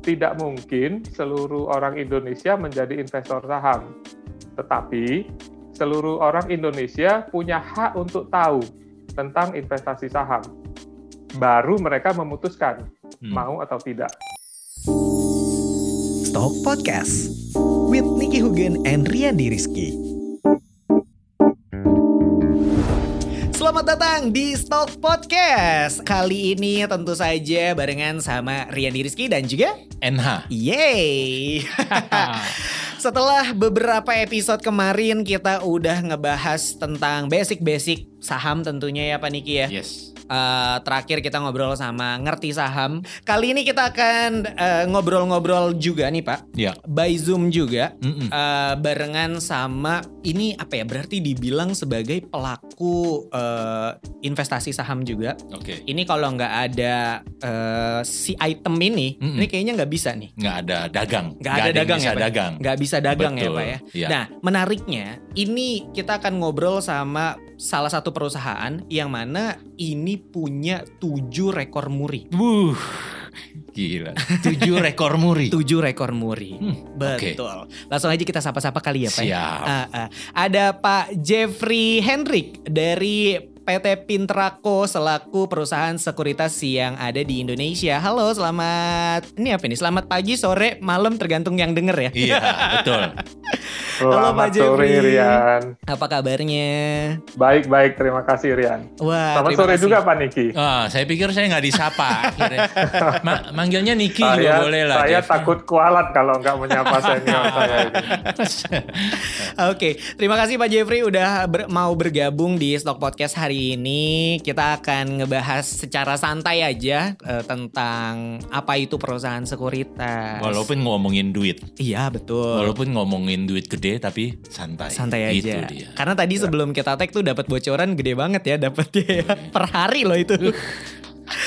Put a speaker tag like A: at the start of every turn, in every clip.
A: tidak mungkin seluruh orang Indonesia menjadi investor saham. Tetapi seluruh orang Indonesia punya hak untuk tahu tentang investasi saham. Baru mereka memutuskan hmm. mau atau tidak.
B: Stock Podcast with Nicky Hugen and Riyandi Rizky. Selamat datang di Stock Podcast. Kali ini tentu saja barengan sama Rian Rizky dan juga
C: NH.
B: Yeay. Setelah beberapa episode kemarin kita udah ngebahas tentang basic-basic saham tentunya ya Pak Niki ya.
C: Yes
B: uh, terakhir kita ngobrol sama ngerti saham. Kali ini kita akan uh, ngobrol-ngobrol juga nih Pak.
C: Iya.
B: By Zoom juga. Mm -mm. Uh, barengan sama ini apa ya berarti dibilang sebagai pelaku uh, investasi saham juga.
C: Oke. Okay.
B: Ini kalau nggak ada uh, si item ini, mm -mm. ini kayaknya nggak bisa nih.
C: Nggak ada dagang.
B: Nggak ada dagang
C: bisa
B: ya Pak.
C: Dagang.
B: Nggak bisa dagang
C: Betul.
B: ya Pak ya.
C: ya.
B: Nah menariknya ini kita akan ngobrol sama salah satu perusahaan yang mana ini punya tujuh rekor muri.
C: Wuh, gila. Tujuh rekor muri.
B: tujuh rekor muri. Hmm, Betul. Okay. Langsung aja kita sapa-sapa kali ya Pak.
C: Ya? Siap. Uh,
B: uh. Ada Pak Jeffrey Hendrik dari PT Pintrako selaku perusahaan sekuritas yang ada di Indonesia. Halo, selamat. Ini apa ini? Selamat pagi, sore, malam tergantung yang denger ya.
C: Iya, betul.
A: Halo Pak Jeffrey. Sore Rian.
B: Apa kabarnya?
A: Baik baik, terima kasih Rian.
B: Wah,
A: Selamat sore kasih. juga Pak Niki.
C: Ah, saya pikir saya nggak disapa. Ma manggilnya Niki
A: saya,
C: juga boleh lah.
A: Saya Jeff. takut kualat kalau nggak menyapa senior saya.
B: Oke, terima kasih Pak Jeffrey udah ber mau bergabung di Stock Podcast hari ini. Kita akan ngebahas secara santai aja uh, tentang apa itu perusahaan sekuritas.
C: Walaupun ngomongin duit.
B: Iya betul.
C: Walaupun ngomongin duit gede tapi santai.
B: Santai aja. Gitu dia. Karena tadi sebelum kita tag tuh dapat bocoran gede banget ya dapatnya ya. per hari loh itu.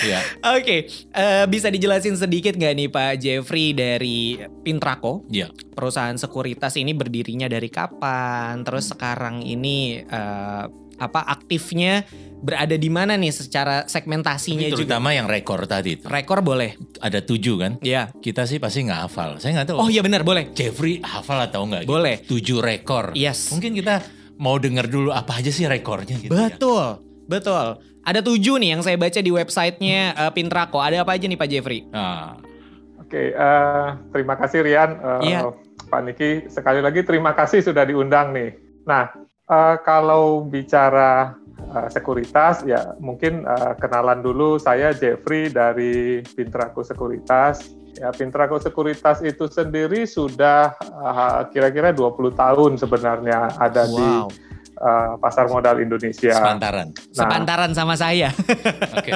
C: Ya.
B: Oke, okay. uh, eh, bisa dijelasin sedikit nggak nih Pak Jeffrey dari Pintrako?
C: Ya.
B: Perusahaan sekuritas ini berdirinya dari kapan? Terus hmm. sekarang ini uh, apa aktifnya berada di mana nih secara segmentasinya
C: Tapi terutama juga. yang rekor tadi itu.
B: Rekor boleh.
C: Ada tujuh kan?
B: Iya.
C: Kita sih pasti nggak hafal. Saya nggak tahu.
B: Oh iya benar boleh.
C: Jeffrey hafal atau enggak?
B: Gitu? Boleh.
C: Gitu. Tujuh rekor.
B: Yes.
C: Mungkin kita mau dengar dulu apa aja sih rekornya gitu.
B: Ya. Betul. Ya? Betul. Ada tujuh nih yang saya baca di websitenya uh, Pintrako. Ada apa aja nih Pak Jeffrey?
C: Ah.
A: Oke, okay, uh, eh, terima kasih Rian. Uh, iya. Pak Niki, sekali lagi terima kasih sudah diundang nih. Nah, uh, kalau bicara uh, sekuritas ya mungkin uh, kenalan dulu saya Jeffrey dari Pintraku Sekuritas. Ya Pintraku Sekuritas itu sendiri sudah uh, kira-kira 20 tahun sebenarnya ada wow. di uh, pasar modal Indonesia.
C: Sepantaran.
B: Nah, Sepantaran sama saya.
C: Oke. Oke.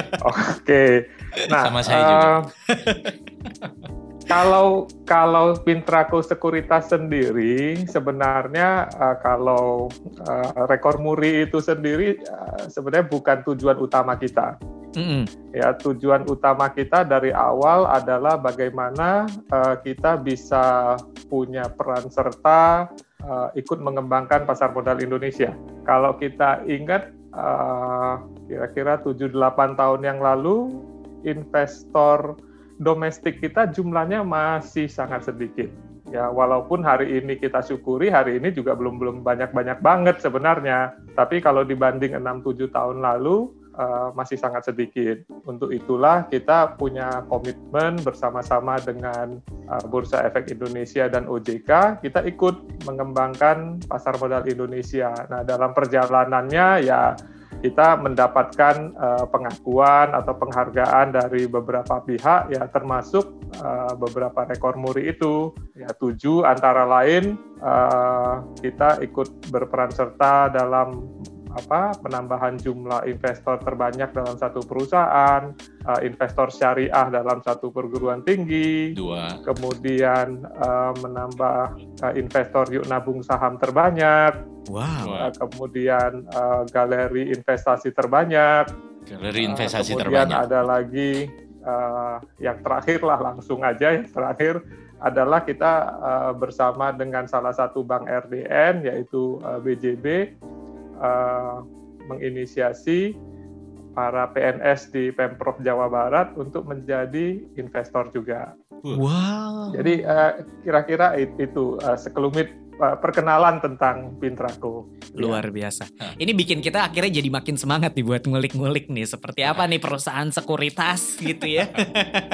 A: Okay. Okay. Nah,
C: sama saya juga. Uh,
A: kalau kalau Pintraku Sekuritas sendiri sebenarnya uh, kalau uh, rekor muri itu sendiri uh, sebenarnya bukan tujuan utama kita. Mm -hmm. Ya tujuan utama kita dari awal adalah bagaimana uh, kita bisa punya peran serta uh, ikut mengembangkan pasar modal Indonesia. Kalau kita ingat kira-kira uh, 7-8 tahun yang lalu investor domestik kita jumlahnya masih sangat sedikit. Ya, walaupun hari ini kita syukuri, hari ini juga belum belum banyak-banyak banget sebenarnya. Tapi kalau dibanding 6-7 tahun lalu, uh, masih sangat sedikit. Untuk itulah kita punya komitmen bersama-sama dengan uh, Bursa Efek Indonesia dan OJK, kita ikut mengembangkan pasar modal Indonesia. Nah, dalam perjalanannya ya kita mendapatkan uh, pengakuan atau penghargaan dari beberapa pihak ya termasuk uh, beberapa rekor muri itu. Ya tujuh antara lain uh, kita ikut berperan serta dalam apa penambahan jumlah investor terbanyak dalam satu perusahaan, uh, investor syariah dalam satu perguruan tinggi,
C: dua,
A: kemudian uh, menambah uh, investor yuk nabung saham terbanyak,
B: wow,
A: uh, kemudian uh, galeri investasi terbanyak,
C: galeri investasi
A: uh, kemudian
C: terbanyak,
A: ada lagi uh, yang terakhir lah langsung aja yang terakhir adalah kita uh, bersama dengan salah satu bank RDN yaitu uh, BJB uh, menginisiasi para PNS di Pemprov Jawa Barat untuk menjadi investor juga.
B: Wow.
A: Jadi uh, kira-kira itu uh, sekelumit perkenalan tentang Pintraco.
B: Luar biasa. Ini bikin kita akhirnya jadi makin semangat nih buat ngulik-ngulik nih seperti apa nih perusahaan sekuritas gitu ya.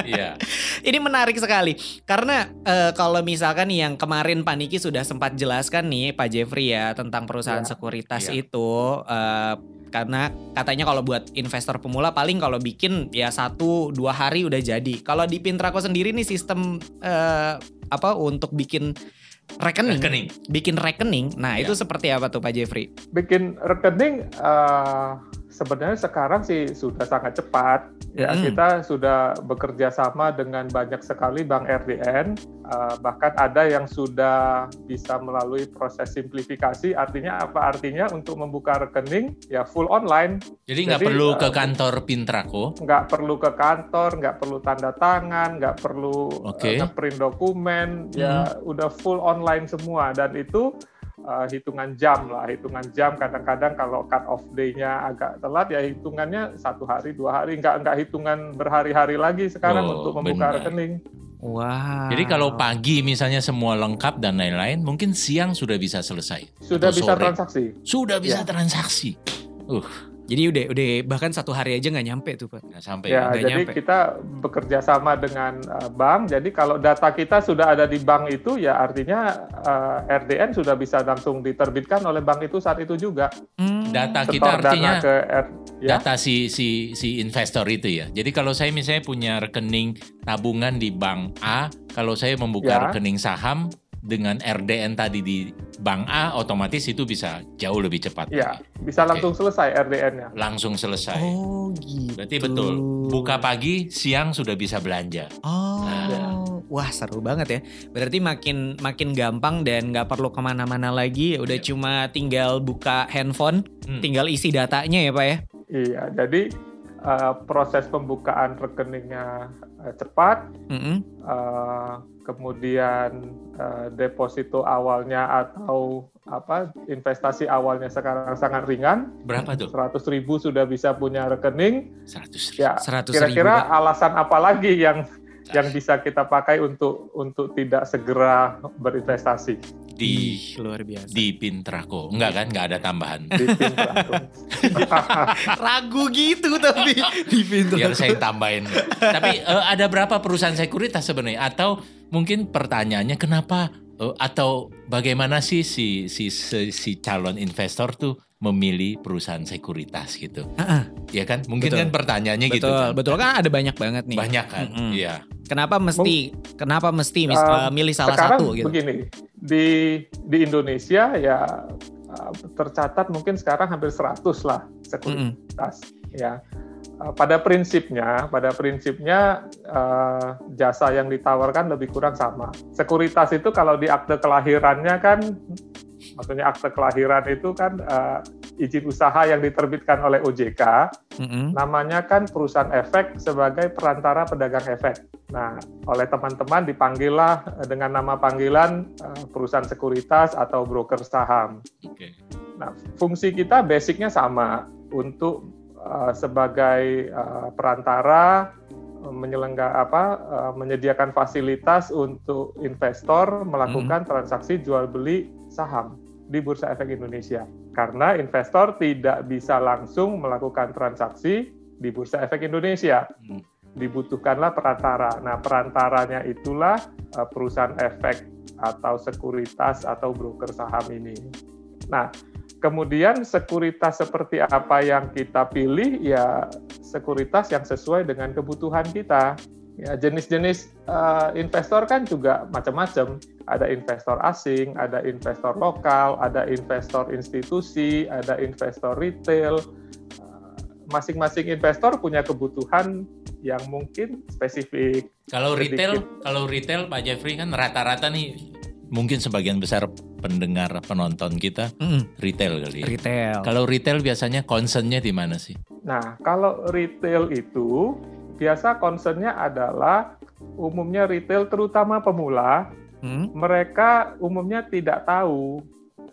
C: Iya.
B: Ini menarik sekali karena uh, kalau misalkan yang kemarin Pak Niki sudah sempat jelaskan nih Pak Jeffrey ya tentang perusahaan
A: Ya.
B: sekuritas
C: Ya.
B: itu uh, karena katanya kalau buat investor pemula paling kalau bikin ya satu dua hari udah jadi. Kalau di Pintraco sendiri nih sistem uh, apa untuk bikin rekening,
C: Rekening.
B: bikin rekening. Nah
C: Ya.
B: itu seperti apa tuh Pak Jeffrey?
A: Bikin rekening uh, sebenarnya sekarang sih sudah sangat cepat. Ya
B: Mm.
A: kita sudah bekerja sama dengan banyak sekali bank RDN, uh, bahkan ada yang sudah bisa melalui proses simplifikasi. Artinya apa? Artinya untuk membuka rekening ya full online,
C: Jadi nggak perlu ke
A: uh,
C: kantor Pintraco.
A: nggak perlu ke kantor, nggak perlu tanda tangan, nggak perlu
C: Oke.
A: uh, ngeprint dokumen, ya udah full online semua dan itu uh, hitungan jam lah, hitungan jam kadang-kadang kalau cut off day-nya agak telat ya hitungannya satu hari dua hari, nggak nggak hitungan berhari-hari lagi sekarang
C: Oh,
A: untuk membuka
C: benar.
A: rekening.
B: Wow.
C: Jadi kalau pagi misalnya semua lengkap dan lain-lain, mungkin siang sudah bisa selesai.
A: Sudah bisa
C: sore.
A: transaksi.
C: Sudah bisa
A: Ya.
C: transaksi.
B: Jadi udah udah bahkan satu hari aja nggak nyampe tuh Pak.
C: Nggak sampai.
A: Ya,
B: nggak
A: jadi
B: nyampe.
A: kita bekerja sama dengan uh, bank. Jadi kalau data kita sudah ada di bank itu, ya artinya uh, RDN sudah bisa langsung diterbitkan oleh bank itu saat itu juga.
B: Hmm.
C: Data kita
A: Setor
C: artinya
A: dana ke R, ya.
C: data si si si investor itu ya. Jadi kalau saya misalnya punya rekening tabungan di bank A, kalau saya membuka
A: Ya.
C: rekening saham dengan RDN tadi di bank A, otomatis itu bisa jauh lebih cepat.
A: Ya,
C: lagi.
A: bisa langsung selesai RDN-nya.
C: Langsung selesai.
B: Oh gitu.
C: Berarti betul. Buka pagi, siang sudah bisa belanja.
B: Oh,
A: Ya.
B: wah seru banget ya. Berarti makin makin gampang dan nggak perlu ke mana-mana lagi. Ya Udah
C: Iya.
B: cuma tinggal buka handphone,
C: Hmm.
B: tinggal isi datanya ya pak ya.
A: Iya, jadi uh, proses pembukaan rekeningnya uh, cepat,
B: Mm-mm.
A: uh, kemudian uh, deposito awalnya atau apa investasi awalnya sekarang sangat ringan,
C: Berapa tuh?
A: 100 ribu sudah bisa punya rekening.
C: 100
A: Ya,
B: 100 ribu,
A: kira-kira
B: Pak.
A: alasan apa lagi yang yang bisa kita pakai untuk untuk tidak segera berinvestasi
C: di
B: luar biasa.
C: di Pintraco. Enggak kan? Enggak ada tambahan.
A: di.
B: Ragu gitu tapi di pintu.
C: Biar saya tambahin. Tapi eh, ada berapa perusahaan sekuritas sebenarnya? Atau mungkin pertanyaannya kenapa eh, atau bagaimana sih si si si, si calon investor tuh memilih perusahaan sekuritas gitu?
B: Ah,
C: Ya kan? Mungkin
B: Betul.
C: kan pertanyaannya gitu.
B: betul,
C: kan.
B: betul kan ada banyak banget nih.
C: Banyak kan? Iya.
B: Kenapa mesti kenapa mesti mis- eh, milih salah
A: Sekarang
B: satu gitu?
A: begini, di di Indonesia ya uh, tercatat mungkin sekarang hampir 100 lah sekuritas ya. Uh, pada prinsipnya, pada prinsipnya uh, jasa yang ditawarkan lebih kurang sama. Sekuritas itu kalau di akte kelahirannya kan, maksudnya akte kelahiran itu kan uh, izin usaha yang diterbitkan oleh OJK,
B: Mm-mm.
A: namanya kan perusahaan efek sebagai perantara pedagang efek. Nah, oleh teman-teman dipanggillah dengan nama panggilan eh, perusahaan sekuritas atau broker saham.
C: Oke.
A: Nah, fungsi kita basicnya sama untuk eh, sebagai eh, perantara eh, menyelengga apa eh, menyediakan fasilitas untuk investor melakukan transaksi jual beli saham di Bursa Efek Indonesia. Karena investor tidak bisa langsung melakukan transaksi di Bursa Efek Indonesia.
C: Hmm.
A: Dibutuhkanlah perantara. Nah, perantaranya itulah eh, perusahaan efek atau sekuritas atau broker saham ini. Nah, kemudian sekuritas seperti apa yang kita pilih ya sekuritas yang sesuai dengan kebutuhan kita. Ya, jenis-jenis eh, investor kan juga macam-macam. Ada investor asing, ada investor lokal, ada investor institusi, ada investor retail. Eh, Masing-masing investor punya kebutuhan yang mungkin spesifik.
C: Kalau
A: Sedikit.
C: retail, kalau retail Pak Jeffrey kan rata-rata nih mungkin sebagian besar pendengar penonton kita
B: Mm-mm.
C: retail kali ya.
B: Retail.
C: Kalau retail biasanya concernnya di mana sih?
A: Nah, kalau retail itu biasa concernnya adalah umumnya retail terutama pemula,
B: Mm.
A: mereka umumnya tidak tahu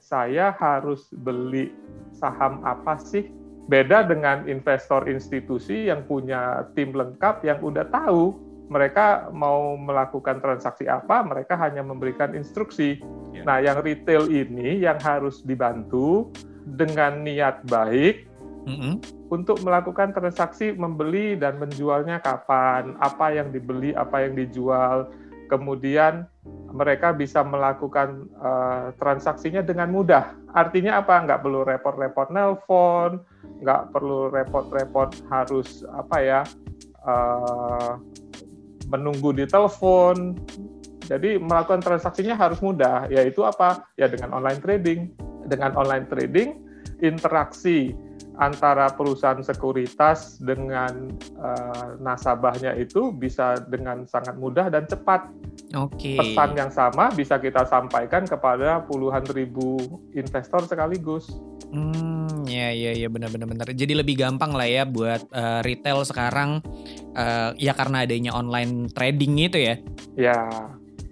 A: saya harus beli saham apa sih. Beda dengan investor institusi yang punya tim lengkap yang udah tahu mereka mau melakukan transaksi apa, mereka hanya memberikan instruksi. Ya. Nah, yang retail ini yang harus dibantu dengan niat baik mm -hmm. untuk melakukan transaksi membeli dan menjualnya kapan, apa yang dibeli, apa yang dijual, kemudian mereka bisa melakukan uh, transaksinya dengan mudah. Artinya apa? Nggak perlu repot-repot nelpon, nggak perlu repot-repot harus apa ya uh, menunggu di telepon. Jadi melakukan transaksinya harus mudah, yaitu apa? Ya dengan online trading. Dengan online trading, interaksi antara perusahaan sekuritas dengan uh, nasabahnya itu bisa dengan sangat mudah dan cepat.
B: Oke. Okay.
A: Pesan yang sama bisa kita sampaikan kepada puluhan ribu investor sekaligus.
B: Hmm, ya ya ya benar-benar benar. Jadi lebih gampang lah ya buat uh, retail sekarang uh, ya karena adanya online trading itu ya.
A: Ya.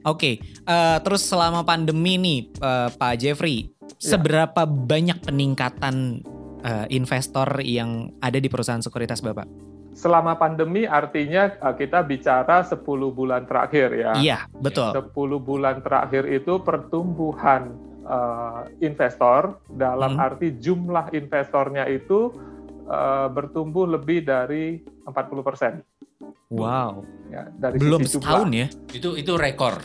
B: Oke, okay. uh, terus selama pandemi nih uh, Pak Jeffrey, ya. seberapa banyak peningkatan uh, investor yang ada di perusahaan sekuritas Bapak?
A: Selama pandemi artinya kita bicara 10 bulan terakhir ya.
B: Iya, betul.
A: 10 bulan terakhir itu pertumbuhan uh, investor dalam hmm. arti jumlah investornya itu uh, bertumbuh lebih dari 40 persen.
B: Wow.
A: Ya, dari
B: Belum sisi setahun ya?
C: Itu itu rekor.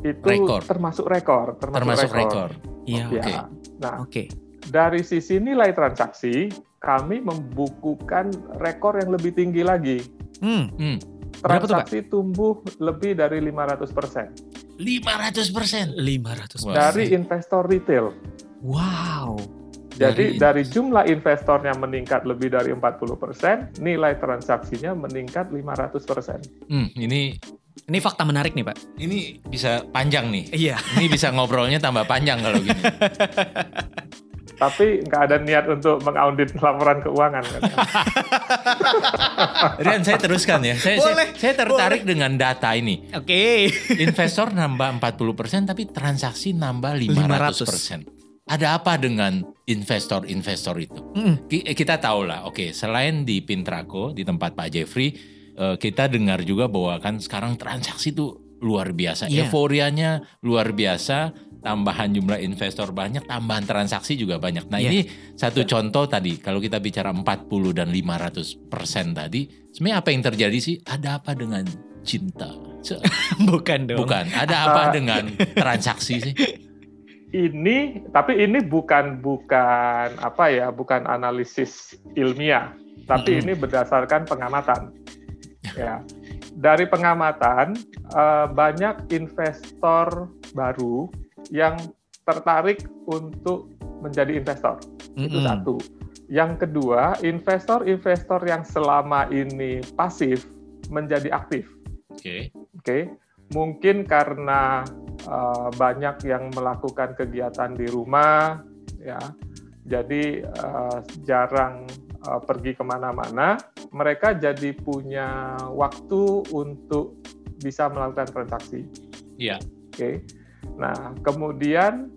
A: Itu rekor. termasuk rekor.
C: Termasuk, termasuk rekor.
B: Iya.
A: Ya.
B: Oke. Okay.
A: Nah, okay. Dari sisi nilai transaksi, kami membukukan rekor yang lebih tinggi lagi.
B: Hmm. hmm.
A: Transaksi tuh, tumbuh lebih dari 500 persen.
C: 500 persen.
B: 500
A: Dari investor retail.
B: Wow.
A: Jadi dari, dari jumlah investornya meningkat lebih dari 40 persen, nilai transaksinya meningkat 500 persen.
C: Hmm, ini
B: ini fakta menarik nih Pak.
C: Ini bisa panjang nih.
B: Iya.
C: Ini bisa ngobrolnya tambah panjang kalau gini.
A: Tapi nggak ada niat untuk mengaudit laporan keuangan kan.
C: Rian saya teruskan ya. Saya, boleh, saya, saya tertarik boleh. dengan data ini.
B: Oke.
C: Okay. Investor nambah 40% tapi transaksi nambah 500%. 500 ada apa dengan investor-investor itu? Mm. Kita tahu lah, oke, okay, selain di Pintraco, di tempat Pak Jeffrey, uh, kita dengar juga bahwa kan sekarang transaksi itu luar biasa, yeah. euforianya luar biasa, tambahan jumlah investor banyak, tambahan transaksi juga banyak. Nah yeah. ini satu yeah. contoh tadi, kalau kita bicara 40 dan 500 persen tadi, sebenarnya apa yang terjadi sih? Ada apa dengan cinta?
B: Bukan dong.
C: Bukan, ada apa dengan transaksi sih?
A: ini tapi ini bukan bukan apa ya bukan analisis ilmiah tapi -hmm. ini berdasarkan pengamatan ya dari pengamatan uh, banyak investor baru yang tertarik untuk menjadi investor mm -hmm. itu satu yang kedua investor-investor yang selama ini pasif menjadi aktif
C: oke okay.
A: oke okay? mungkin karena uh, banyak yang melakukan kegiatan di rumah, ya, jadi uh, jarang uh, pergi ke mana-mana. Mereka jadi punya waktu untuk bisa melakukan transaksi.
C: Iya.
A: Oke. Okay. Nah, kemudian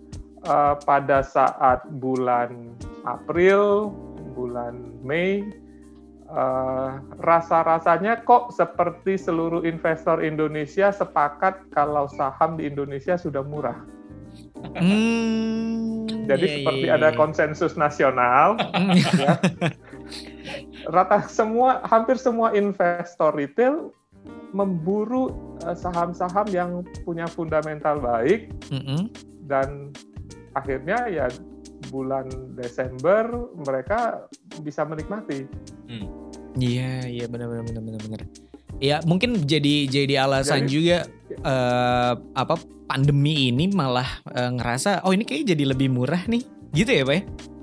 A: uh, pada saat bulan April, bulan Mei, uh, rasa-rasanya kok seperti seluruh investor Indonesia sepakat kalau saham di Indonesia sudah murah.
B: Hmm,
A: Jadi yeah, seperti yeah, ada iya. konsensus nasional. ya. Rata semua, hampir semua investor retail memburu eh, saham-saham yang punya fundamental baik mm -hmm. dan akhirnya ya bulan Desember mereka bisa menikmati.
B: Hmm. Iya, iya benar-benar benar-benar benar. Ya mungkin jadi jadi alasan jadi, juga uh, apa pandemi ini malah uh, ngerasa oh ini kayak jadi lebih murah nih, gitu ya pak? Ya?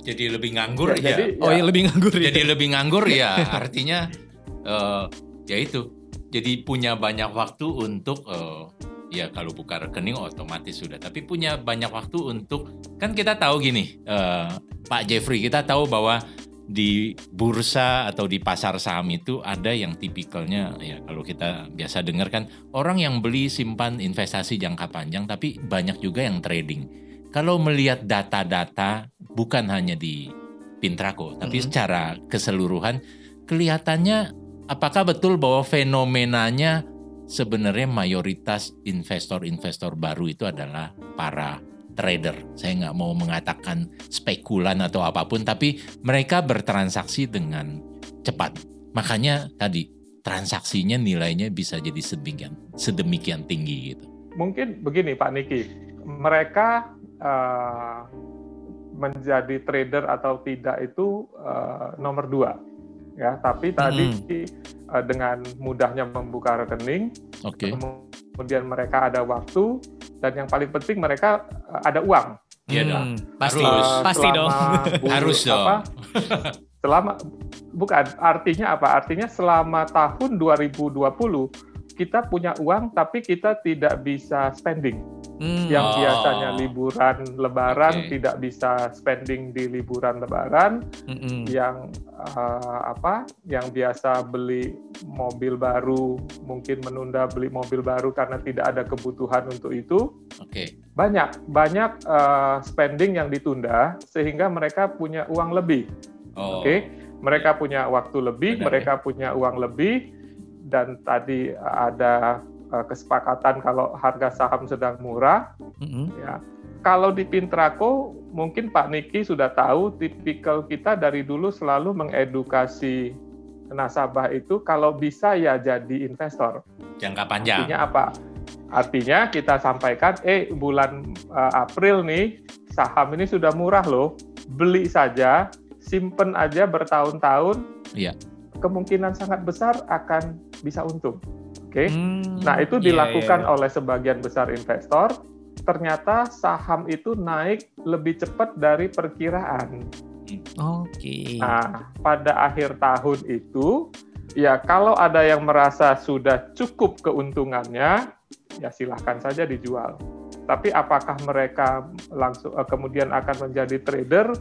C: Jadi lebih nganggur ya. ya.
B: Jadi, oh ya lebih nganggur.
C: Jadi ya. lebih nganggur ya artinya uh, ya itu. Jadi punya banyak waktu untuk uh, ya kalau buka rekening otomatis sudah tapi punya banyak waktu untuk kan kita tahu gini uh, Pak Jeffrey kita tahu bahwa di bursa atau di pasar saham itu ada yang tipikalnya ya kalau kita biasa dengar kan orang yang beli simpan investasi jangka panjang tapi banyak juga yang trading. Kalau melihat data-data bukan hanya di Pintraco tapi mm -hmm. secara keseluruhan kelihatannya apakah betul bahwa fenomenanya sebenarnya mayoritas investor-investor baru itu adalah para trader. Saya nggak mau mengatakan spekulan atau apa pun, tapi mereka bertransaksi dengan cepat. Makanya tadi transaksinya nilainya bisa jadi sedemikian sedemikian tinggi gitu.
A: Mungkin begini Pak Niki, mereka uh, menjadi trader atau tidak itu uh, nomor dua ya tapi tadi hmm. uh, dengan mudahnya membuka rekening
C: okay.
A: kemudian mereka ada waktu dan yang paling penting mereka uh, ada uang
C: Iya hmm, dong.
B: Pasti, uh, pasti dong.
C: Harus dong. Apa,
A: selama bukan artinya apa? Artinya selama tahun 2020 kita punya uang tapi kita tidak bisa spending. Hmm. Yang biasanya liburan Lebaran okay. tidak bisa spending di liburan Lebaran. Hmm. Yang uh, apa? Yang biasa beli mobil baru mungkin menunda beli mobil baru karena tidak ada kebutuhan untuk itu.
C: Oke. Okay.
A: Banyak banyak uh, spending yang ditunda sehingga mereka punya uang lebih. Oh. Oke. Okay? Mereka punya waktu lebih, Benar, mereka ya? punya uang lebih dan tadi ada uh, kesepakatan kalau harga saham sedang murah. Mm-hmm. Ya, kalau di Pintrako mungkin Pak Niki sudah tahu tipikal kita dari dulu selalu mengedukasi nasabah itu kalau bisa ya jadi investor.
C: Jangka panjang.
A: Artinya apa? Artinya kita sampaikan, eh bulan uh, April nih saham ini sudah murah loh, beli saja, simpen aja bertahun-tahun.
C: Iya.
A: Kemungkinan sangat besar akan bisa untung. Oke. Okay? Hmm, nah, itu iya, dilakukan yeah, yeah, oleh sebagian besar investor. Ternyata saham itu naik lebih cepat dari perkiraan.
B: Oke. Okay.
A: Nah, pada akhir tahun itu ya kalau ada yang merasa sudah cukup keuntungannya, ya silahkan saja dijual. Tapi apakah mereka langsung uh, kemudian akan menjadi trader?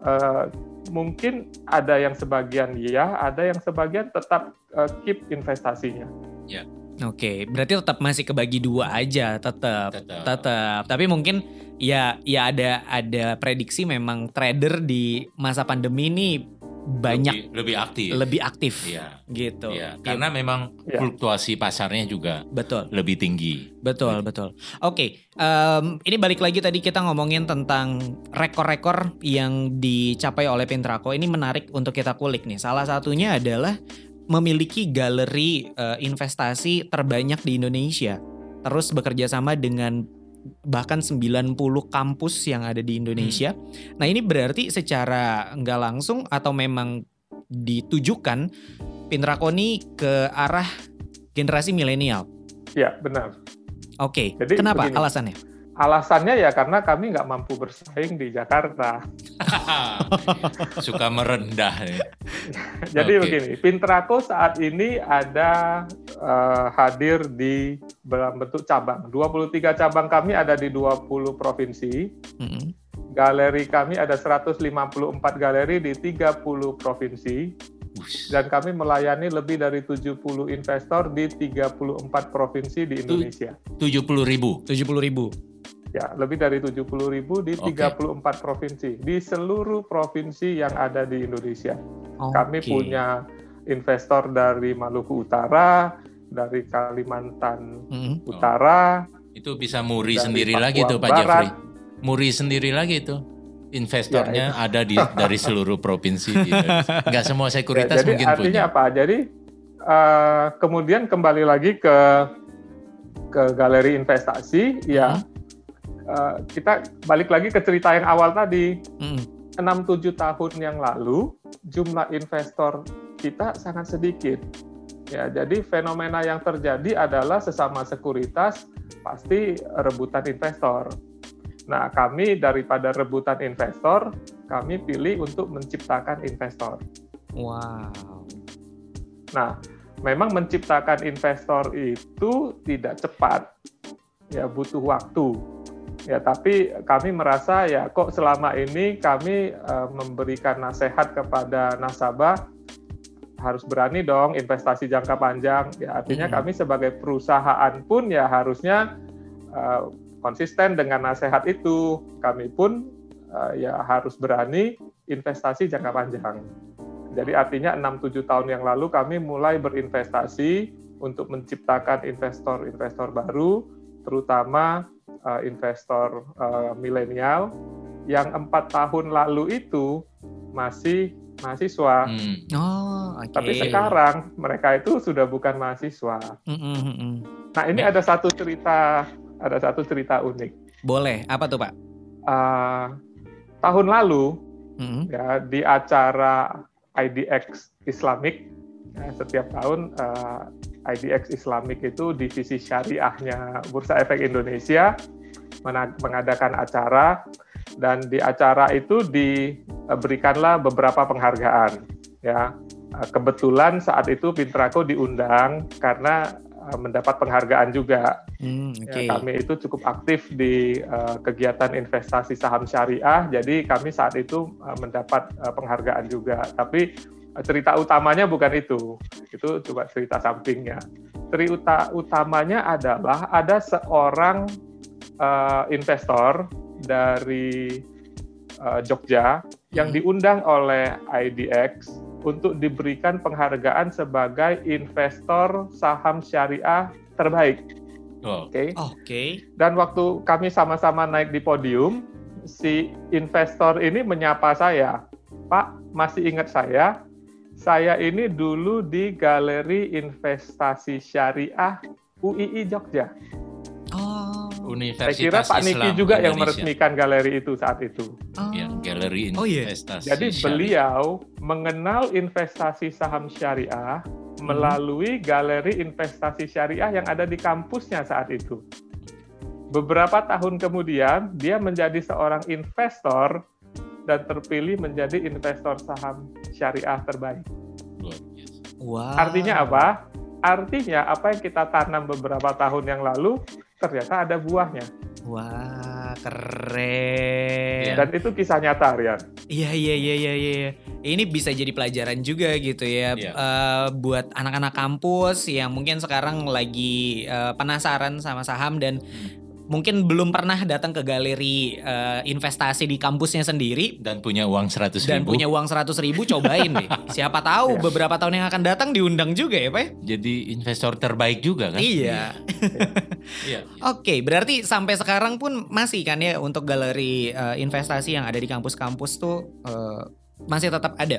A: Uh, mungkin ada yang sebagian ya, ada yang sebagian tetap uh, keep investasinya.
C: Ya.
B: Oke, berarti tetap masih kebagi dua aja, tetap, tetap. Tapi mungkin ya, ya ada ada prediksi memang trader di masa pandemi ini banyak
C: lebih, lebih aktif,
B: lebih aktif,
C: ya.
B: gitu.
C: Ya, karena memang ya. fluktuasi pasarnya juga
B: betul
C: lebih tinggi.
B: Betul, betul. Oke, um, ini balik lagi tadi kita ngomongin tentang rekor-rekor yang dicapai oleh Pintraco. Ini menarik untuk kita kulik nih. Salah satunya adalah memiliki galeri uh, investasi terbanyak di Indonesia. Terus bekerja sama dengan bahkan 90 kampus yang ada di Indonesia. Hmm. Nah ini berarti secara nggak langsung atau memang ditujukan Pintrakoni ke arah generasi milenial.
A: Ya benar.
B: Oke, okay. kenapa begini. alasannya?
A: Alasannya ya karena kami nggak mampu bersaing di Jakarta.
C: Suka merendah ya.
A: Jadi okay. begini, Pintrako saat ini ada uh, hadir di dalam bentuk cabang. 23 cabang kami ada di 20 provinsi. Mm -hmm. Galeri kami ada 154 galeri di 30 provinsi. Dan kami melayani lebih dari 70 investor di 34 provinsi di Indonesia.
C: 70 ribu?
B: 70 ribu.
A: Ya, lebih dari 70 ribu di okay. 34 provinsi. Di seluruh provinsi yang ada di Indonesia. Okay. Kami punya investor dari Maluku Utara, dari Kalimantan mm -hmm. Utara.
C: Itu bisa muri sendiri Papua lagi tuh Pak Barat. Jeffrey. Muri sendiri lagi tuh. Investornya ya, ada di dari seluruh provinsi di Enggak semua sekuritas ya,
A: jadi
C: mungkin
A: artinya apa? Jadi uh, kemudian kembali lagi ke ke galeri investasi -hmm. Uh, kita balik lagi ke cerita yang awal tadi. enam tujuh tahun yang lalu jumlah investor kita sangat sedikit. Ya, jadi fenomena yang terjadi adalah sesama sekuritas pasti rebutan investor. Nah, kami daripada rebutan investor, kami pilih untuk menciptakan investor.
B: Wow.
A: Nah, memang menciptakan investor itu tidak cepat. Ya, butuh waktu Ya, tapi kami merasa ya kok selama ini kami uh, memberikan nasihat kepada nasabah harus berani dong investasi jangka panjang. Ya, artinya hmm. kami sebagai perusahaan pun ya harusnya uh, konsisten dengan nasihat itu. Kami pun uh, ya harus berani investasi jangka panjang. Jadi artinya 6-7 tahun yang lalu kami mulai berinvestasi untuk menciptakan investor-investor baru, terutama uh, investor uh, milenial yang empat tahun lalu itu masih mahasiswa. Hmm. Oh, okay. Tapi sekarang mereka itu sudah bukan mahasiswa. Mm -hmm. Nah ini ada satu cerita, ada satu cerita unik.
B: Boleh, apa tuh Pak?
A: Uh, tahun lalu mm -hmm. ya di acara IDX Islamic ya, setiap tahun uh, IDX Islamic itu divisi syariahnya Bursa Efek Indonesia mengadakan acara dan di acara itu diberikanlah beberapa penghargaan ya. Kebetulan saat itu Pintrako diundang karena eh, mendapat penghargaan juga. Hmm, okay. ya, kami itu cukup aktif di uh, kegiatan investasi saham syariah jadi kami saat itu uh, mendapat uh, penghargaan juga. Tapi cerita utamanya bukan itu itu coba cerita sampingnya cerita utamanya adalah ada seorang uh, investor dari uh, Jogja yang hmm. diundang oleh IDX untuk diberikan penghargaan sebagai investor saham syariah terbaik.
B: Oh. Oke. Okay.
A: Oke. Okay. Dan waktu kami sama-sama naik di podium, si investor ini menyapa saya, Pak, masih ingat saya? Saya ini dulu di Galeri Investasi Syariah UII Jogja.
C: Universitas
A: Saya kira Pak Niki juga Indonesia. yang meresmikan galeri itu saat itu.
C: Oh. Ya, galeri investasi. Oh, iya.
A: Jadi syariah. beliau mengenal investasi saham syariah hmm. melalui galeri investasi syariah yang ada di kampusnya saat itu. Beberapa tahun kemudian dia menjadi seorang investor dan terpilih menjadi investor saham syariah terbaik. Wow. Artinya apa? Artinya apa yang kita tanam beberapa tahun yang lalu ternyata ada buahnya.
B: Wah, keren.
A: Dan itu kisah nyata, Rian.
B: Iya, iya, iya, iya, iya. Ini bisa jadi pelajaran juga gitu ya yeah. uh, buat anak-anak kampus yang mungkin sekarang lagi uh, penasaran sama saham dan hmm mungkin belum pernah datang ke galeri uh, investasi di kampusnya sendiri.
C: Dan punya uang seratus ribu.
B: dan punya uang seratus ribu cobain deh. Siapa tahu ya. beberapa tahun yang akan datang diundang juga ya pak
C: jadi investor terbaik juga kan?
B: Iya. Iya. Oke okay, berarti sampai sekarang pun masih kan ya untuk galeri uh, investasi yang ada di kampus-kampus tuh uh, masih tetap ada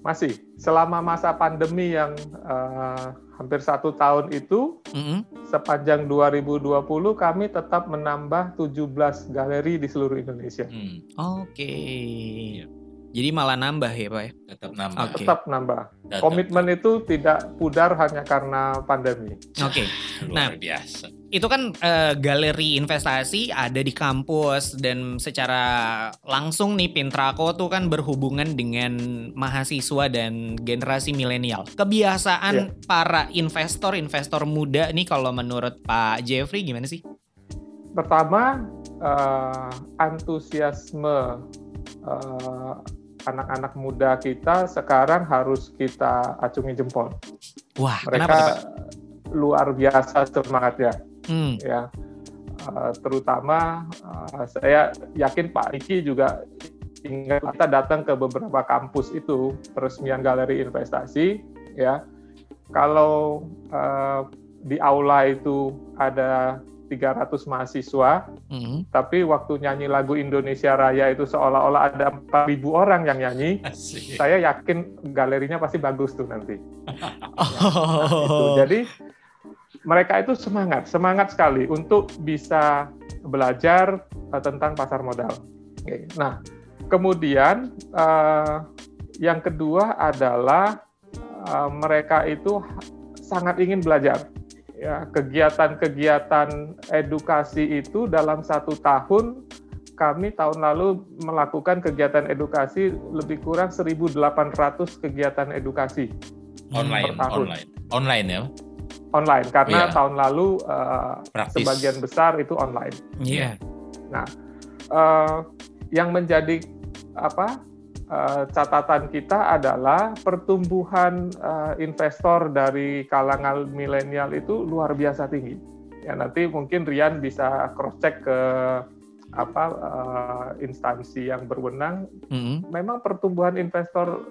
A: masih selama masa pandemi yang uh, hampir satu tahun itu mm-hmm. sepanjang 2020 kami tetap menambah 17 galeri di seluruh Indonesia. Mm.
B: Oke. Okay. Jadi malah nambah ya Pak? Ya?
C: Tetap nambah.
A: Okay. Tetap nambah. Tetap. Komitmen itu tidak pudar hanya karena pandemi.
B: Oke. Okay. nah, biasa. Itu kan uh, galeri investasi ada di kampus dan secara langsung nih Pintrako tuh kan berhubungan dengan mahasiswa dan generasi milenial. Kebiasaan yeah. para investor-investor muda nih kalau menurut Pak Jeffrey gimana sih?
A: Pertama, uh, antusiasme uh, anak-anak muda kita sekarang harus kita acungi jempol.
B: Wah,
A: mereka kenapa, luar biasa semangatnya. Hmm. Ya, uh, terutama uh, saya yakin Pak Niki juga ingat kita datang ke beberapa kampus itu peresmian galeri investasi. Ya, kalau uh, di aula itu ada 300 mahasiswa, mm. tapi waktu nyanyi lagu Indonesia Raya itu seolah-olah ada 4.000 orang yang nyanyi. Asik. Saya yakin galerinya pasti bagus tuh nanti. oh. ya, Jadi mereka itu semangat, semangat sekali untuk bisa belajar uh, tentang pasar modal. Okay. Nah, kemudian uh, yang kedua adalah uh, mereka itu sangat ingin belajar ya kegiatan-kegiatan edukasi itu dalam satu tahun kami tahun lalu melakukan kegiatan edukasi lebih kurang 1.800 kegiatan edukasi
C: online per tahun. online online ya
A: online karena yeah. tahun lalu uh, sebagian besar itu online.
B: Iya. Yeah.
A: Nah, uh, yang menjadi apa uh, catatan kita adalah pertumbuhan uh, investor dari kalangan milenial itu luar biasa tinggi. Ya nanti mungkin Rian bisa cross check ke apa uh, instansi yang berwenang. Mm-hmm. Memang pertumbuhan investor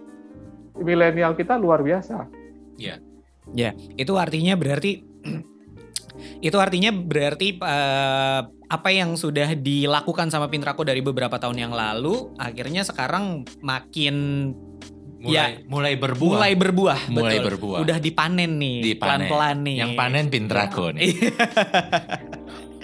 A: milenial kita luar biasa.
C: Yeah.
B: Ya, itu artinya berarti itu artinya berarti uh, apa yang sudah dilakukan sama Pintrako dari beberapa tahun yang lalu akhirnya sekarang makin
C: mulai ya, mulai berbuah.
B: Mulai berbuah,
C: mulai betul. berbuah.
B: Udah dipanen nih, pelan-pelan nih.
C: Yang panen Pintrako nih.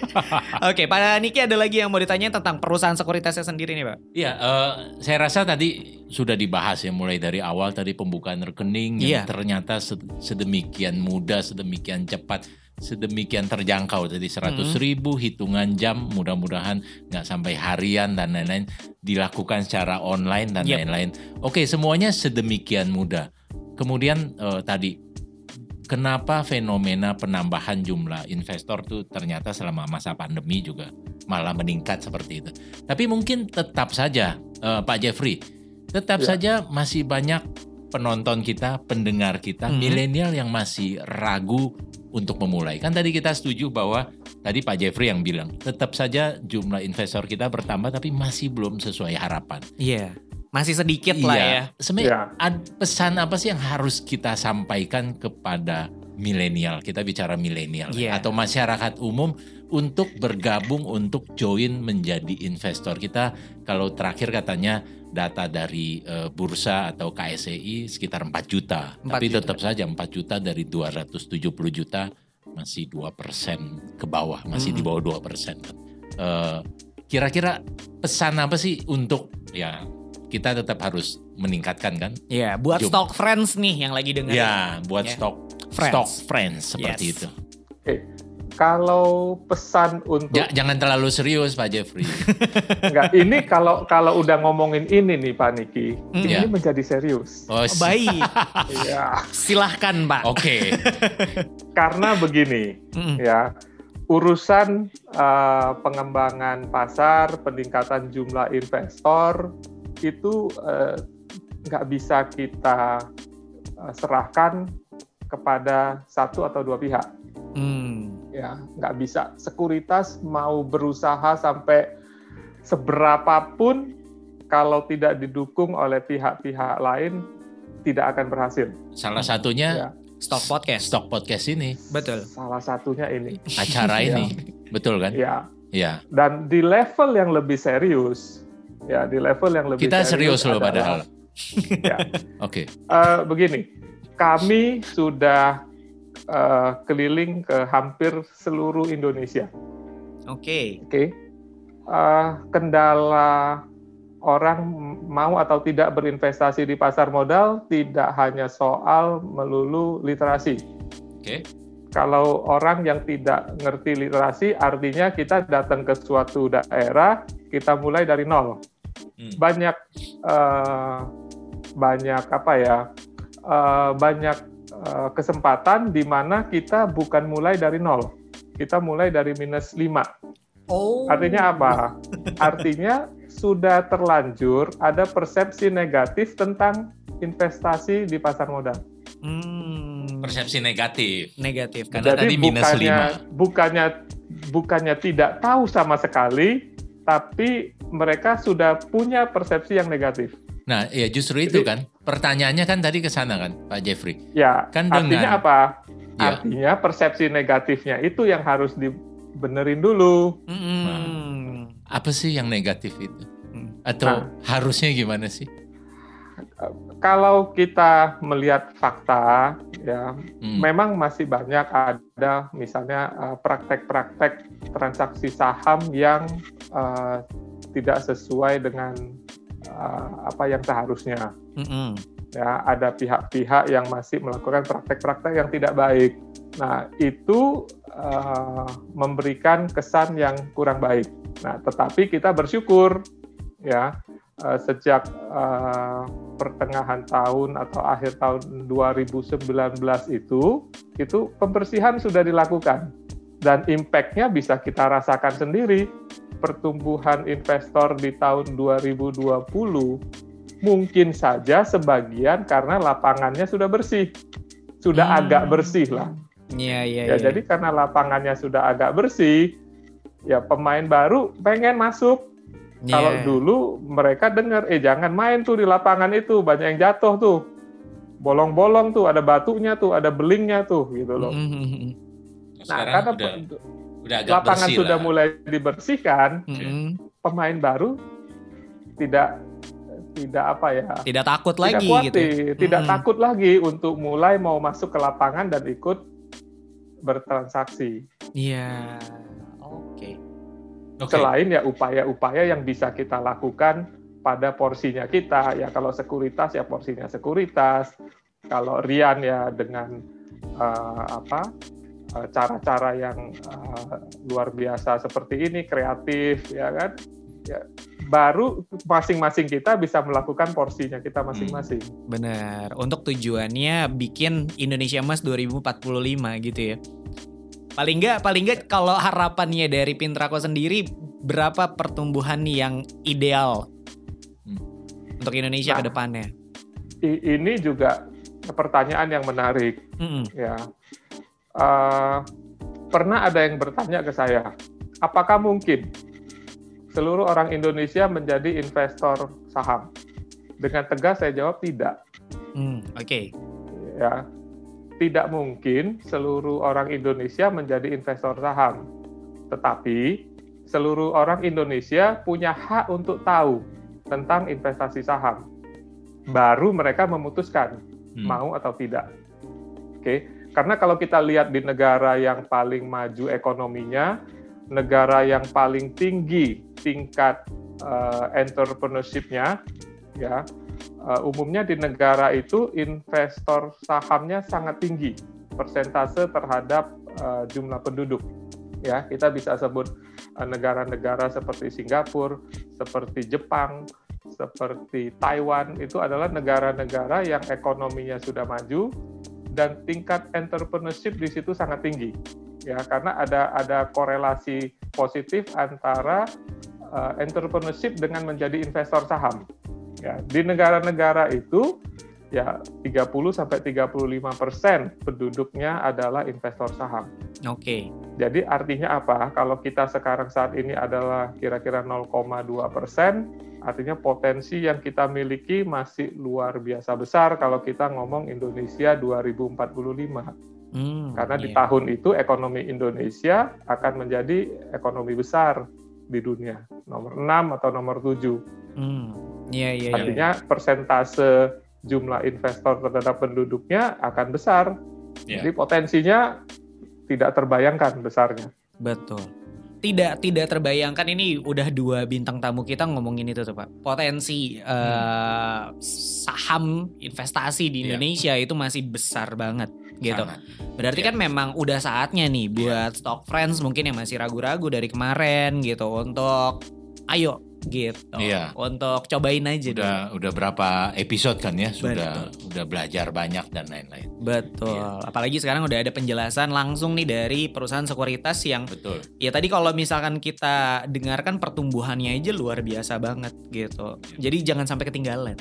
B: Oke, Pak Niki ada lagi yang mau ditanya tentang perusahaan sekuritasnya sendiri nih, Pak?
C: Iya, uh, saya rasa tadi sudah dibahas ya mulai dari awal tadi pembukaan rekening yang yeah. ternyata sedemikian mudah, sedemikian cepat sedemikian terjangkau. Jadi seratus ribu hitungan jam mudah-mudahan nggak sampai harian dan lain-lain dilakukan secara online dan lain-lain. Oke semuanya sedemikian mudah. Kemudian uh, tadi kenapa fenomena penambahan jumlah investor tuh ternyata selama masa pandemi juga malah meningkat seperti itu tapi mungkin tetap saja uh, Pak Jeffrey tetap ya. saja masih banyak penonton kita, pendengar kita, -hmm. milenial yang masih ragu untuk memulai. Kan tadi kita setuju bahwa tadi Pak Jeffrey yang bilang tetap saja jumlah investor kita bertambah tapi masih belum sesuai harapan.
B: Iya. Masih sedikit iya. lah ya.
C: Sebenarnya ya. pesan apa sih yang harus kita sampaikan kepada milenial? Kita bicara milenial yeah. atau masyarakat umum untuk bergabung untuk join menjadi investor. Kita kalau terakhir katanya data dari uh, bursa atau KSEI sekitar 4 juta. 4 Tapi juta. tetap saja 4 juta dari 270 juta masih 2 persen ke bawah, masih hmm. di bawah 2 persen. Uh, kira-kira pesan apa sih untuk ya kita tetap harus meningkatkan kan?
B: Iya, buat Jum. stock friends nih yang lagi dengar.
C: Ya, buat yeah. stock friends. stock friends seperti yes. itu.
A: Oke, kalau pesan untuk
C: ja, jangan terlalu serius Pak Jeffrey.
A: Enggak, ini kalau kalau udah ngomongin ini nih Pak Niki, mm. ini yeah. menjadi serius.
B: Oh, baik. ya. Silahkan Pak.
C: Oke. Okay.
A: Karena begini, mm. ya urusan uh, pengembangan pasar, peningkatan jumlah investor itu uh, nggak bisa kita uh, serahkan kepada satu atau dua pihak. Hmm ya nggak bisa sekuritas mau berusaha sampai seberapapun kalau tidak didukung oleh pihak-pihak lain tidak akan berhasil.
C: Salah satunya ya.
B: Stock Podcast.
C: Stock Podcast ini.
B: Betul.
A: Salah satunya ini.
C: Acara ini. ya. Betul kan?
A: Ya.
C: Ya.
A: Dan di level yang lebih serius, ya di level yang lebih
C: Kita serius, serius loh padahal.
A: ya.
C: Oke. Okay.
A: Uh, begini, kami sudah uh, keliling ke hampir seluruh Indonesia.
B: Oke. Okay.
A: Oke. Okay. Uh, eh, kendala orang mau atau tidak berinvestasi di pasar modal tidak hanya soal melulu literasi.
C: Oke. Okay.
A: Kalau orang yang tidak ngerti literasi, artinya kita datang ke suatu daerah, kita mulai dari nol. Hmm. Banyak uh, banyak apa ya? Uh, banyak Eh, kesempatan di mana kita bukan mulai dari nol, kita mulai dari minus 5.
B: Oh.
A: Artinya apa? Artinya sudah terlanjur ada persepsi negatif tentang investasi di pasar modal.
C: Hmm. Persepsi negatif.
B: Negatif.
A: Karena Jadi tadi minus bukannya, 5. Bukannya bukannya tidak tahu sama sekali, tapi mereka sudah punya persepsi yang negatif.
C: Nah, ya justru itu Jadi, kan. Pertanyaannya kan tadi ke sana kan, Pak Jeffrey.
A: Ya, kan dengan, artinya apa? Ya. Artinya persepsi negatifnya itu yang harus dibenerin dulu.
C: Hmm. Nah, apa sih yang negatif itu? Hmm. Atau nah, harusnya gimana sih?
A: Kalau kita melihat fakta, ya hmm. memang masih banyak ada misalnya uh, praktek-praktek transaksi saham yang uh, tidak sesuai dengan uh, apa yang seharusnya. Mm -hmm. Ya, ada pihak-pihak yang masih melakukan praktek-praktek yang tidak baik. Nah, itu uh, memberikan kesan yang kurang baik. Nah, tetapi kita bersyukur ya uh, sejak uh, pertengahan tahun atau akhir tahun 2019 itu itu pembersihan sudah dilakukan dan impact-nya bisa kita rasakan sendiri pertumbuhan investor di tahun 2020 mungkin saja sebagian karena lapangannya sudah bersih. Sudah hmm. agak bersih lah.
B: Iya, iya,
A: ya, ya. Jadi karena lapangannya sudah agak bersih, ya pemain baru pengen masuk. Yeah. Kalau dulu mereka dengar, eh jangan main tuh di lapangan itu, banyak yang jatuh tuh. bolong-bolong tuh, ada batunya tuh, ada belingnya tuh gitu loh.
B: Mm-hmm.
A: Nah, karena
C: udah, udah agak
A: lapangan
C: bersih
A: sudah
C: lah.
A: mulai dibersihkan,
B: Mm-mm.
A: pemain baru tidak tidak apa ya?
B: Tidak takut
A: tidak
B: lagi
A: khawatir,
B: gitu. ya.
A: tidak
B: Mm-mm.
A: takut lagi untuk mulai mau masuk ke lapangan dan ikut bertransaksi.
B: Iya. Oke.
C: Oke.
A: Selain ya upaya-upaya yang bisa kita lakukan pada porsinya kita, ya kalau sekuritas ya porsinya sekuritas, kalau Rian ya dengan eh, apa cara-cara yang eh, luar biasa seperti ini, kreatif, ya kan? Ya, baru masing-masing kita bisa melakukan porsinya kita masing-masing.
B: Benar. Untuk tujuannya bikin Indonesia Emas 2045 gitu ya. Paling nggak, paling nggak kalau harapannya dari Pintrako sendiri berapa pertumbuhan yang ideal
C: Hmm.
B: untuk Indonesia
A: Nah.
B: ke depannya?
A: Ini juga pertanyaan yang menarik.
B: Mm-mm.
A: ya Eh, pernah ada yang bertanya ke saya apakah mungkin seluruh orang Indonesia menjadi investor saham dengan tegas saya jawab tidak
B: Hmm, Oke.
A: ya tidak mungkin seluruh orang Indonesia menjadi investor saham tetapi seluruh orang Indonesia punya hak untuk tahu tentang investasi saham baru mereka memutuskan
C: Hmm.
A: mau atau tidak. Oke, karena kalau kita lihat di negara yang paling maju ekonominya, negara yang paling tinggi tingkat eh, entrepreneurship-nya, ya eh, umumnya di negara itu investor sahamnya sangat tinggi persentase terhadap eh, jumlah penduduk. Ya, kita bisa sebut negara-negara seperti Singapura, seperti Jepang, seperti Taiwan itu adalah negara-negara yang ekonominya sudah maju dan tingkat entrepreneurship di situ sangat tinggi ya karena ada ada korelasi positif antara uh, entrepreneurship dengan menjadi investor saham ya di negara-negara itu ya 30 sampai 35 persen penduduknya adalah investor saham
B: Oke.
A: jadi artinya apa? Kalau kita sekarang saat ini adalah kira-kira 0,2 persen, artinya potensi yang kita miliki masih luar biasa besar kalau kita ngomong Indonesia 2045.
B: Hmm,
A: Karena di
B: iya.
A: tahun itu ekonomi Indonesia akan menjadi ekonomi besar di dunia, nomor 6 atau nomor 7.
B: Hmm, Iya, iya, iya.
A: Artinya persentase jumlah investor terhadap penduduknya akan besar.
C: Iya.
A: Jadi potensinya tidak terbayangkan besarnya.
B: Betul. Tidak tidak terbayangkan ini udah dua bintang tamu kita ngomongin itu tuh Pak. Potensi eh, saham investasi di
C: Iya.
B: Indonesia itu masih besar banget gitu.
C: Sangat.
B: Berarti
C: Iya.
B: kan memang udah saatnya nih buat stock friends mungkin yang masih ragu-ragu dari kemarin gitu untuk ayo gitu.
C: Iya.
B: Untuk cobain aja dulu.
C: Udah udah berapa episode kan ya sudah udah belajar banyak dan lain-lain.
B: Betul.
C: Iya.
B: Apalagi sekarang udah ada penjelasan langsung nih dari perusahaan sekuritas yang
C: Betul.
B: ya tadi kalau misalkan kita dengarkan pertumbuhannya aja luar biasa banget gitu. Jadi jangan sampai ketinggalan.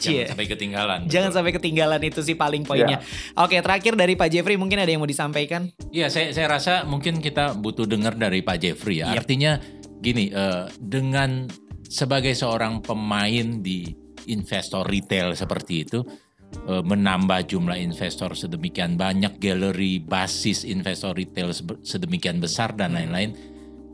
C: Jangan
B: Cie.
C: sampai ketinggalan.
B: Jangan
C: betul.
B: sampai ketinggalan itu sih paling poinnya. Oke, terakhir dari Pak Jeffrey mungkin ada yang mau disampaikan?
C: Iya, saya saya rasa mungkin kita butuh dengar dari Pak Jeffrey ya.
B: Yep.
C: Artinya gini, eh, dengan sebagai seorang pemain di investor retail seperti itu, eh, menambah jumlah investor sedemikian banyak, galeri basis investor retail sedemikian besar dan lain-lain,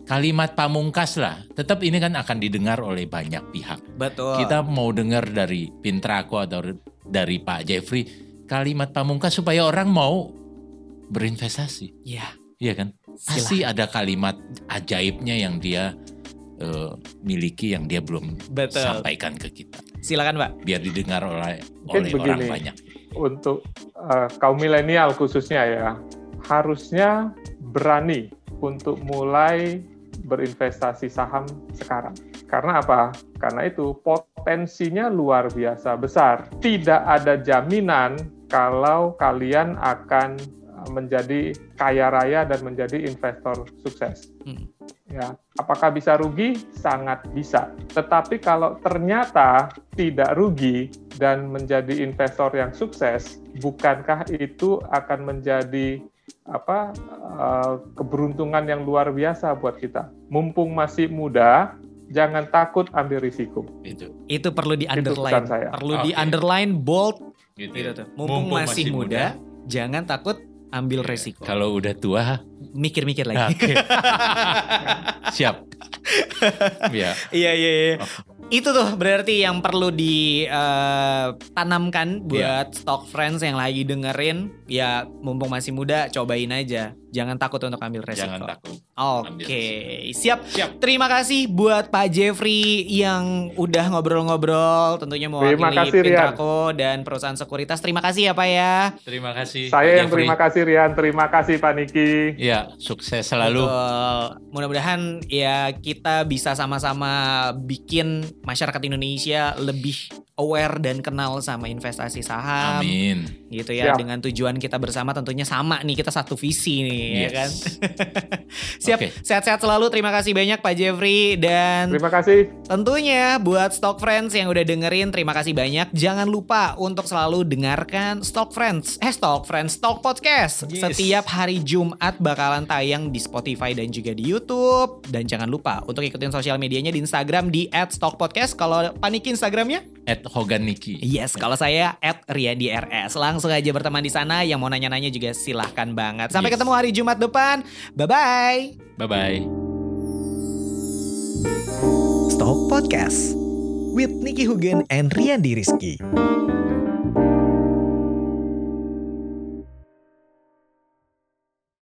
C: kalimat pamungkas lah. Tetap ini kan akan didengar oleh banyak pihak.
B: Betul.
C: Kita mau dengar dari Pintrako atau dari Pak Jeffrey kalimat pamungkas supaya orang mau berinvestasi.
B: ya
C: Iya kan? Pasti ada kalimat ajaibnya yang dia eh, miliki yang dia belum
B: Betul.
C: sampaikan ke kita.
B: silakan Pak.
C: Biar didengar oleh
A: Mungkin
C: oleh orang
A: begini.
C: banyak.
A: untuk uh, kaum milenial khususnya ya harusnya berani untuk mulai berinvestasi saham sekarang. Karena apa? Karena itu potensinya luar biasa besar. Tidak ada jaminan kalau kalian akan uh, menjadi kaya raya dan menjadi investor sukses.
B: Hmm.
A: Ya, apakah bisa rugi? Sangat bisa. Tetapi kalau ternyata tidak rugi dan menjadi investor yang sukses, bukankah itu akan menjadi apa eh, keberuntungan yang luar biasa buat kita? Mumpung masih muda, jangan takut ambil risiko.
C: Itu.
B: Itu perlu di underline.
A: saya.
B: Perlu di
C: Oke.
B: underline bold
C: Gitu,
B: Gitu tuh. Mumpung, masih, muda, jangan takut ambil resiko.
C: Kalau udah tua,
B: Mikir-mikir lagi.
C: oke. Siap. ya.
B: Iya iya iya. Itu tuh berarti yang perlu ditanamkan buat stock friends yang lagi dengerin. Ya mumpung masih muda, cobain aja. Jangan takut untuk ambil resiko.
C: Jangan takut.
B: Oke, siap.
C: Siap.
B: Terima kasih buat Pak Jeffrey yang udah ngobrol-ngobrol, tentunya
A: Terima
B: mewakili
A: kasih, Rian.
B: Dan perusahaan sekuritas. Terima kasih ya Pak ya.
C: Terima kasih.
A: Saya
C: Pak
A: yang
C: Jeffrey.
A: terima kasih Rian, terima kasih Pak Niki.
C: Ya, sukses selalu.
B: Mudah-mudahan ya kita bisa sama-sama bikin masyarakat Indonesia lebih aware dan kenal sama investasi saham
C: Amin.
B: Gitu ya
A: Siap.
B: dengan tujuan kita bersama tentunya sama nih kita satu visi nih ya
C: Yes.
B: kan. Siap,
C: Oke.
B: sehat-sehat selalu. Terima kasih banyak Pak Jeffrey dan
A: Terima kasih.
B: Tentunya buat Stock Friends yang udah dengerin terima kasih banyak. Jangan lupa untuk selalu dengarkan Stock Friends, eh Stock Friends Stock Podcast.
C: Yes.
B: Setiap hari Jumat bakalan tayang di Spotify dan juga di YouTube. Dan jangan lupa untuk ikutin sosial medianya di Instagram di @stockpodcast. Kalau paniki Instagramnya?
C: At Hogan Niki.
B: Yes, kalau saya @riandirs. Langsung aja berteman di sana. Yang mau nanya-nanya juga silahkan banget. Sampai
C: Yes.
B: ketemu hari Jumat depan. Bye-bye.
C: Bye bye.
B: Stock Podcast with Nicky Hugen and Rian Rizky.